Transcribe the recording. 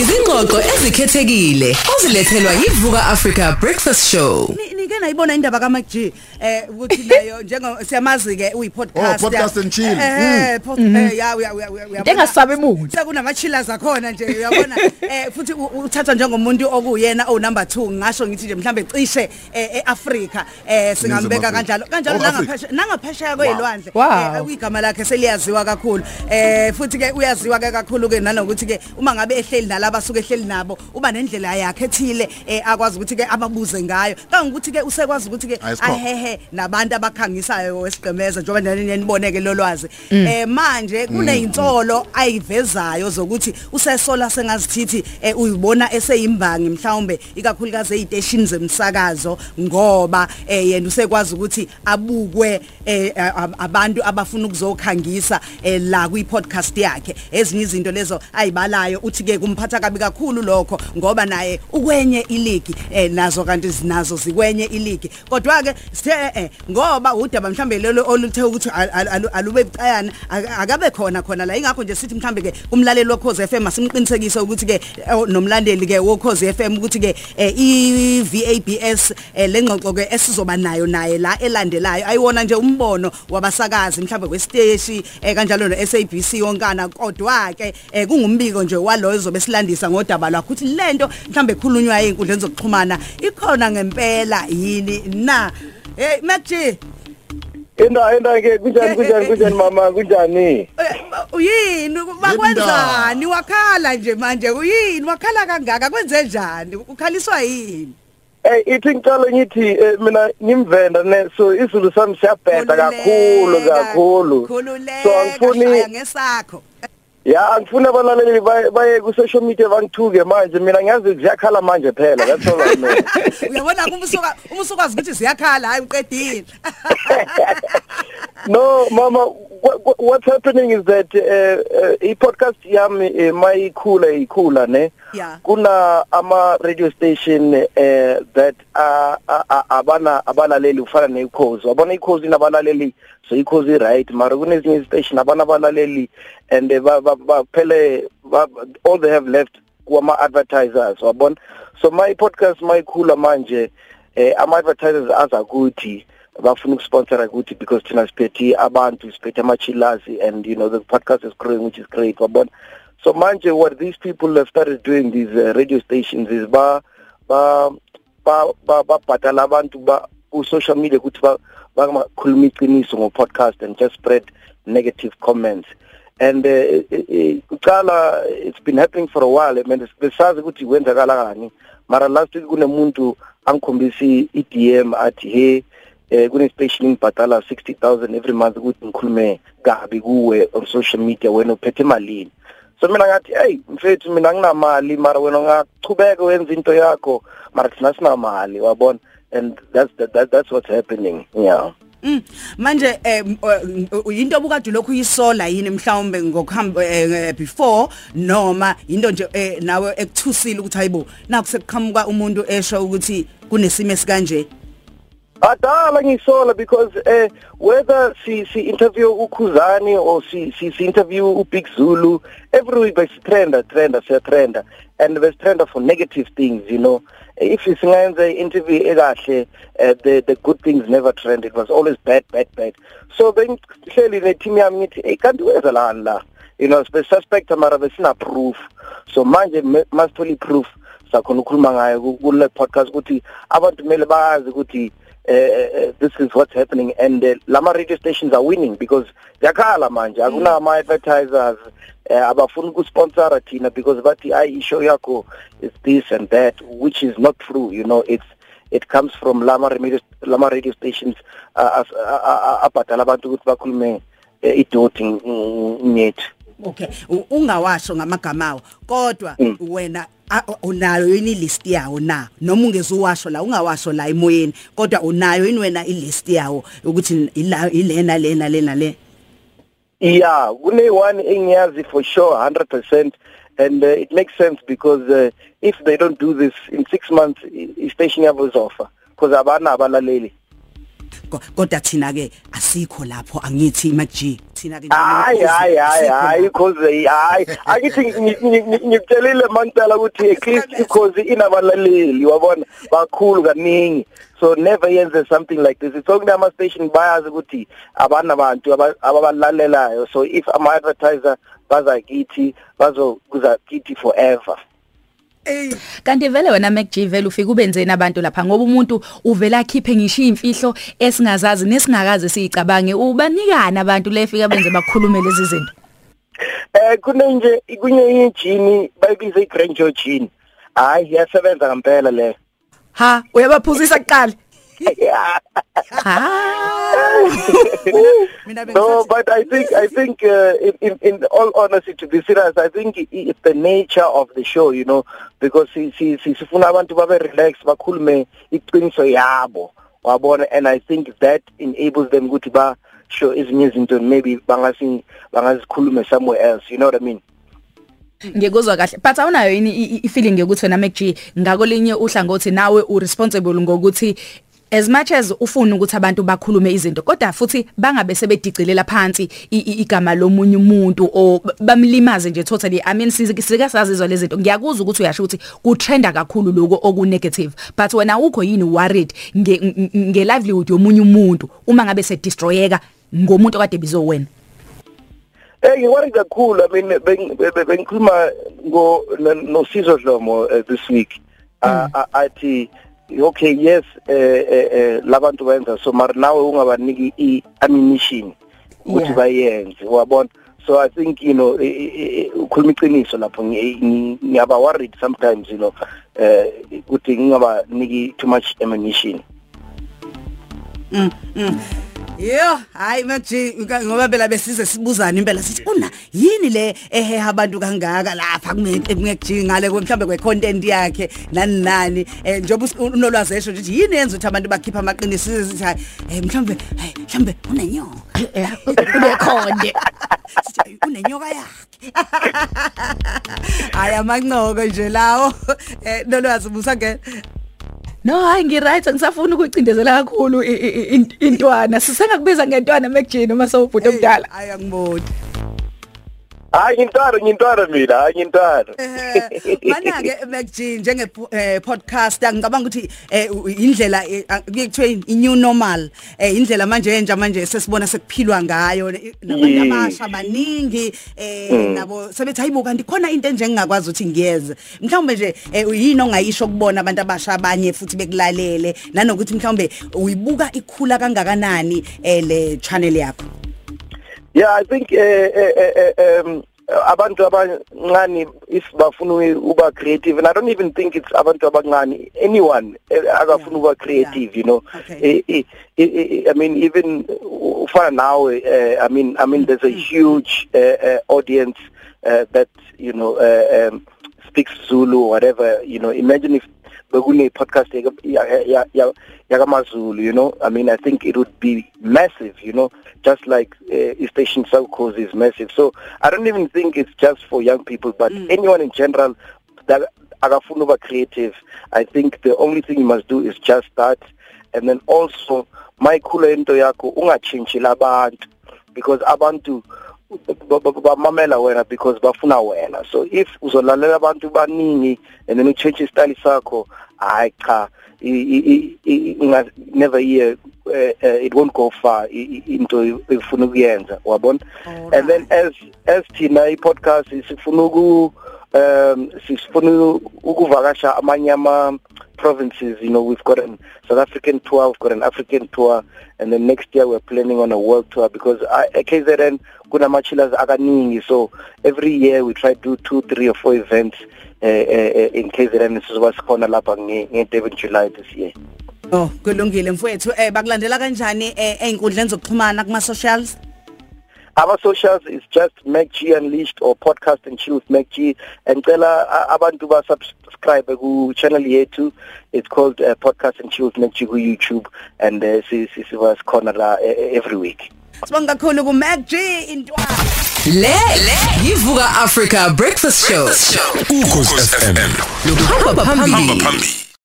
Izingxoxo ezikhethekile ozilethelwa yivuka Africa Breakfast Show. Ni- nike nayibona indaba ka Mac G eh ukuthi nayo njengo siyamazi ke uyi podcast Oh, podcast and chill. eh pod- eh, ya uya uya uya Into engasabi muntu. sekunama chillers akhona nje uyabona eh futhi u- uthathwa njengomuntu okuyena o number 2 ngasho ngithi nje mhlambe cishe eh, eAfrica eh singambeka Afrika. kanjalo kanjalo Oh, Africa. nangaphesheya nangaphesheya kwezilwandle Wow. igama lakhe seliyaziwa kakhulu eh futhi ke uyaziwa ke kakhulu ke nanokuthi ke uma ngabe ehleli nalabo asuke ehleli nabo uba nendlela yakhe ethile eh akwazi ukuthi ke ababuze ngayo kangokuthi ke usekwazi ukuthi ke Ayisikhona. ahehe nabantu abakhangisayo wesigqemeza njengoba nani niboneke lo lwazi. Eh manje kunezinsolo ayivezayo zokuthi usesola sengazithithi eh, uyibona eseyimbangi mhlawumbe ikakhulukazi eziteshini zemsakazo ngoba eh, yena usekwazi ukuthi abukwe ab- abantu abafuna ukuzokhangisa eh, la kwi podcast yakhe. Ezinye izinto lezo ayibalayo uthi ke kumphatha kabi kakhulu lokho ngoba naye ukwenye iligi eh, nazo kanti zinazo zikwenye iligi. Kodwa ke sithe eh, ngoba udaba mhlambe lelo oluthe ukuthi al- al- alu- alube bucayana ak- akabe khona khona la. Ingakho nje sithi mhlambe ke umlaleli wokhoze FM asimqinisekise ukuthi ke eh, nomlandeli ke wokhoze FM ukuthi ke eh, i VABS eh, lengxoxo ke esizoba nayo naye la elandelayo. Ayiwona nje umbono wabasakazi mhlambe kwesteshi eh, kanjalo no SABC yonkana. Kodwa ke eh, kungumbiko nje walo ezobe silandisa ngodaba lwakho ukuthi lento mhlambe ekhulunywa einkundleni zokuxhumana ikhona ngempela yini na. Hey Mac Enda enda ke kunjani kunjani kunjani mama kunjani? Eh, uyini bakwenzani? Wakhala nje manje uyini wakhala kangaka? Kwenze njani? Ukhaliswa yini? Eh ithi ngicela ngithi eh, mina ngimvenda ne so isizulu sami siyabheda kakhulu kakhulu. So angifuni ngesakho. Ya angifuni abalaleli baye- baye ku social media bangithuke manje mina ngiyazi ziyakhala manje phela that's all I know. uyabona kumsuka umsukwazi ukuthi siyakhala hayi uqedile No mama what, what- what's happening is that uh, uh, i podcast yami uh, mayikhula ikhula ne? Yeah. kuna ama radio station uh, that uh, uh, uh, abana abalaleli ufana neikhozi. Wabona ikhozi nabalaleli so ikhozi right mara kunezinye station abana abalaleli and eh, ba- ba- baphele ba- all they have left kwama advertisers wabona? So my podcast mayikhula manje eh ama advertisers azakuthi bafuna ukusponsora ukuthi because thina siphethe abantu siphethe ama-chillers and you know the podcast is growing which is great wabona? So manje what these people have started doing these uh, radio stations is ba ba ba ba babhatala abantu ba ku-social media ukuthi ba- bangakhuluma iqiniso ngo-podcast and just spread negative comments. And uh, uqala it's been happening for a while I mean besazi ukuthi kwenzakala kani mara last week kunemuntu angikhombisa i-DM athi hey eh kune station ngibhadala 60000 every month ukuthi ngikhulume kabi kuwe on social media wena uphethe malini. So mina ngathi hey mfethu mina nginamali mara wena ungachubeka wenza into yakho. Mara thina sinamali wabona? And that's that, that, that's what's happening yeah. Mm. manje eh, m- eh, u- into obukade lokhu yisola yini mhlawumbe ngokuhamba eh, before noma into nje eh, nawe ekuthusile ukuthi hayibo naku sekuqhamuka umuntu esho ukuthi kunesimo esikanje? Adala ngisola because eh whether si si interview uKhuzani or si si, si interview uBig Zulu every week bese trenda trenda se trenda and bese trenda for negative things you know. If singayenza interview ekahle uh, the the good things never trend it was always bad bad bad. So then hleli ne team yami ngithi hey kanti wenza lani la? You know spe suspect mara besina proof. So manje masitholi proof sakhona ukukhuluma ngayo ku- kule podcast ukuthi abantu kumele bazi ukuthi uh, this is what's happening and uh, lama radio stations are winning because yakhala manje akuna ama advertisers uh, abafuna ukusponsora thina because bathi ay ishow yakho is this and that which is not true you know it's it comes from lama radio lama radio stations uh, as- a- a- a- abhadala abantu ukuthi bakhulume uh, idoti nyethu okay. Ungawasho ngamagama awo kodwa wena a- unayo yini list yawo na? Noma ungezuwasho la ungawasho la emoyeni kodwa unayo yini wena ilist yawo ukuthi ilena lena lena le? Yeah, kune one engiyazi for sure 100% and uh, it makes sense because uh, if they don't do this in 6 months i- i- station yabo izofa because abana abalaleli. Ko- kodwa thina ke asikho lapho angithi Mac G thina ke hayi hayi hayi hayi ikhozi hayi. Akithi ngi- ngi- ngi- ngikutshelile mangicela ukuthi at least ikhozi inabalaleli wabona? Bakhulu kaningi. So never yenze something like this. It's only ama station bayazi ukuthi abana abantu aba- ababalalelayo. So if ama advertiser baza kithi bazokuza kithi forever. Ey. Kanti vele wena MacG vele ufika ubenzeni abantu lapha ngoba umuntu uvela akhiphe ngisho imfihlo esingazazi nesingakazi siyicabange ubanikana abantu lefika benze bakhulume lezi zinto? Eh kunenje kunye ijini bayibiza iGranjo gene hayi yasebenza ngempela le. Ha uyabaphuzisa kuqala? Ha. No, bengisathi but I think I think uh, in, in in all honesty to be serious, I think i- it's the nature of the show, you know, because si si si- sifuna abantu babe relax bakhulume iqiniso yabo. Wabona and I think that enables them ukuthi ba show ezinye izinto maybe bangasi bangazikhulume somewhere else, you know what I mean? ngikuzwa kahle but awunayo yini i- i- i-feeling yokuthi wena MacG ngakolinye uhlangothi nawe uresponsible ngokuthi as much as ufuna ukuthi abantu bakhulume izinto kodwa futhi bangabe sebedicilela phansi igama lomunye umuntu o bamlimaze nje totally. I mean sizike sika sazizwa lezi zinto. Ngiyakuzwa ukuthi uyasho ukuthi kutrenda kakhulu lokho oku negative but wena ukho yini worried nge nge- livelihood yomunye umuntu uma ngabe se destroyeka ngomuntu kade bizowena Eh ngiwari kakhulu. I mean beng- be- be- bengikhuluma ngo no- noSizo Dlomo uh, this week. Uh, uh, athi okay yes eh eh, eh labantu benza. So mar nawe ungabaniki iammunition ukuthi Yeah. bayenze wabona? So i think you know ukhuluma iqiniso lapho ngi- ngi- ngiyaba worried sometimes you know eh ukuthi ngingabaniki too much ammunition. Yo, hayi manje ngoba phela besize sibuzana impela sithi una yini le ehe abantu kangaka lapha kumekujingale mhlambe kwe content yakhe? Nani nani? Eh njengoba us- unolwazi esho nje ukuthi yini yenza ukuthi abantu bakhipha amaqiniso sithi hayi eh mhlambe hayi mhlambe unenyoka. Ubekhonde Sithi, "Hayi, unenyoka yakhe. Hayi amancoko nje lawo. Eh nolwazi busangena No hayi ngiright ngisafuna ukucindezela kakhulu i- i- i- int- intwana. Sisengakubiza ngentwana MacG noma sewubhuti omdala hayi angiboni. Hayi ngintwara ngintwara mina hayi ngintwara Eh mana ke MacG njenge eh, podcaster ngicabanga ukuthi eh, u- indlela eh, a- kuye kuthiwe i- new normal eh indlela manje entsha manje sesibona sekuphilwa ngayo eh, nabantu Yes. abasha baningi eh nabo sebethi hayibo kanti khona into enjengingakwazi ukuthi ngiyeze. Mhlawumbe nje eh, yini ongayisho kubona abantu abasha abanye futhi bekulalele nanokuthi mhlawumbe uyibuka ikhula kangakanani eh, le channel yakho? Yeah, I think eh eh eh, eh, um abantu abancane if bafuna uba creative and I don't even think it's abantu abancane anyone eh, akafuna uba creative you know. Okay. Eh, eh, eh, I mean even ufana nawe eh, I mean I mean there's a huge uh, uh, audience uh, that you know uh, um, speaks Zulu or whatever you know. Imagine if bekune podcast yakamazulu you know? I mean i think it would be massive you know? Just like uh, station south coast is massive. So i don't even think it's just for young people but mm. anyone in general that akafuna uba creative i think the only thing you must do is just start. And then also mayikhula into yakho ungachintshile abantu because abantu ba- ba- bamamela wena because bafuna wena. So if uzolalela abantu baningi and then uchange istyle sakho hayi cha i- i- i- inga never hear uh, uh, it won't go far i- i- into efuna ukuyenza wabona? And then as as thina i-podcast sifuna uku um sifuna ukuvakasha amanye ama provinces you know we've got an South African tour we've got an African tour and then next year we're planning on a world tour because I, KZN kuna chillers akaningi. So every year we try to do two three or four events uh, uh, in KZN sizoba sikhona lapha nge nge Durban July this year. Oh kulungile mfowethu. Eh bakulandela kanjani eh einkundleni zokuxhumana kuma socials Our socials is just MacG Unleashed or Podcast and Chill with MacG. And cela abantu ba subscribe ku channel yethu. It's called uh, Podcast and Chill with MacG ku YouTube and uh, si si siba sikhona la uh, every week. Sibonga kakhulu ku Mac G intwana Le yivuka Africa Breakfast Show. Ukhosi FM. Hamba Hamba phambili. phambili.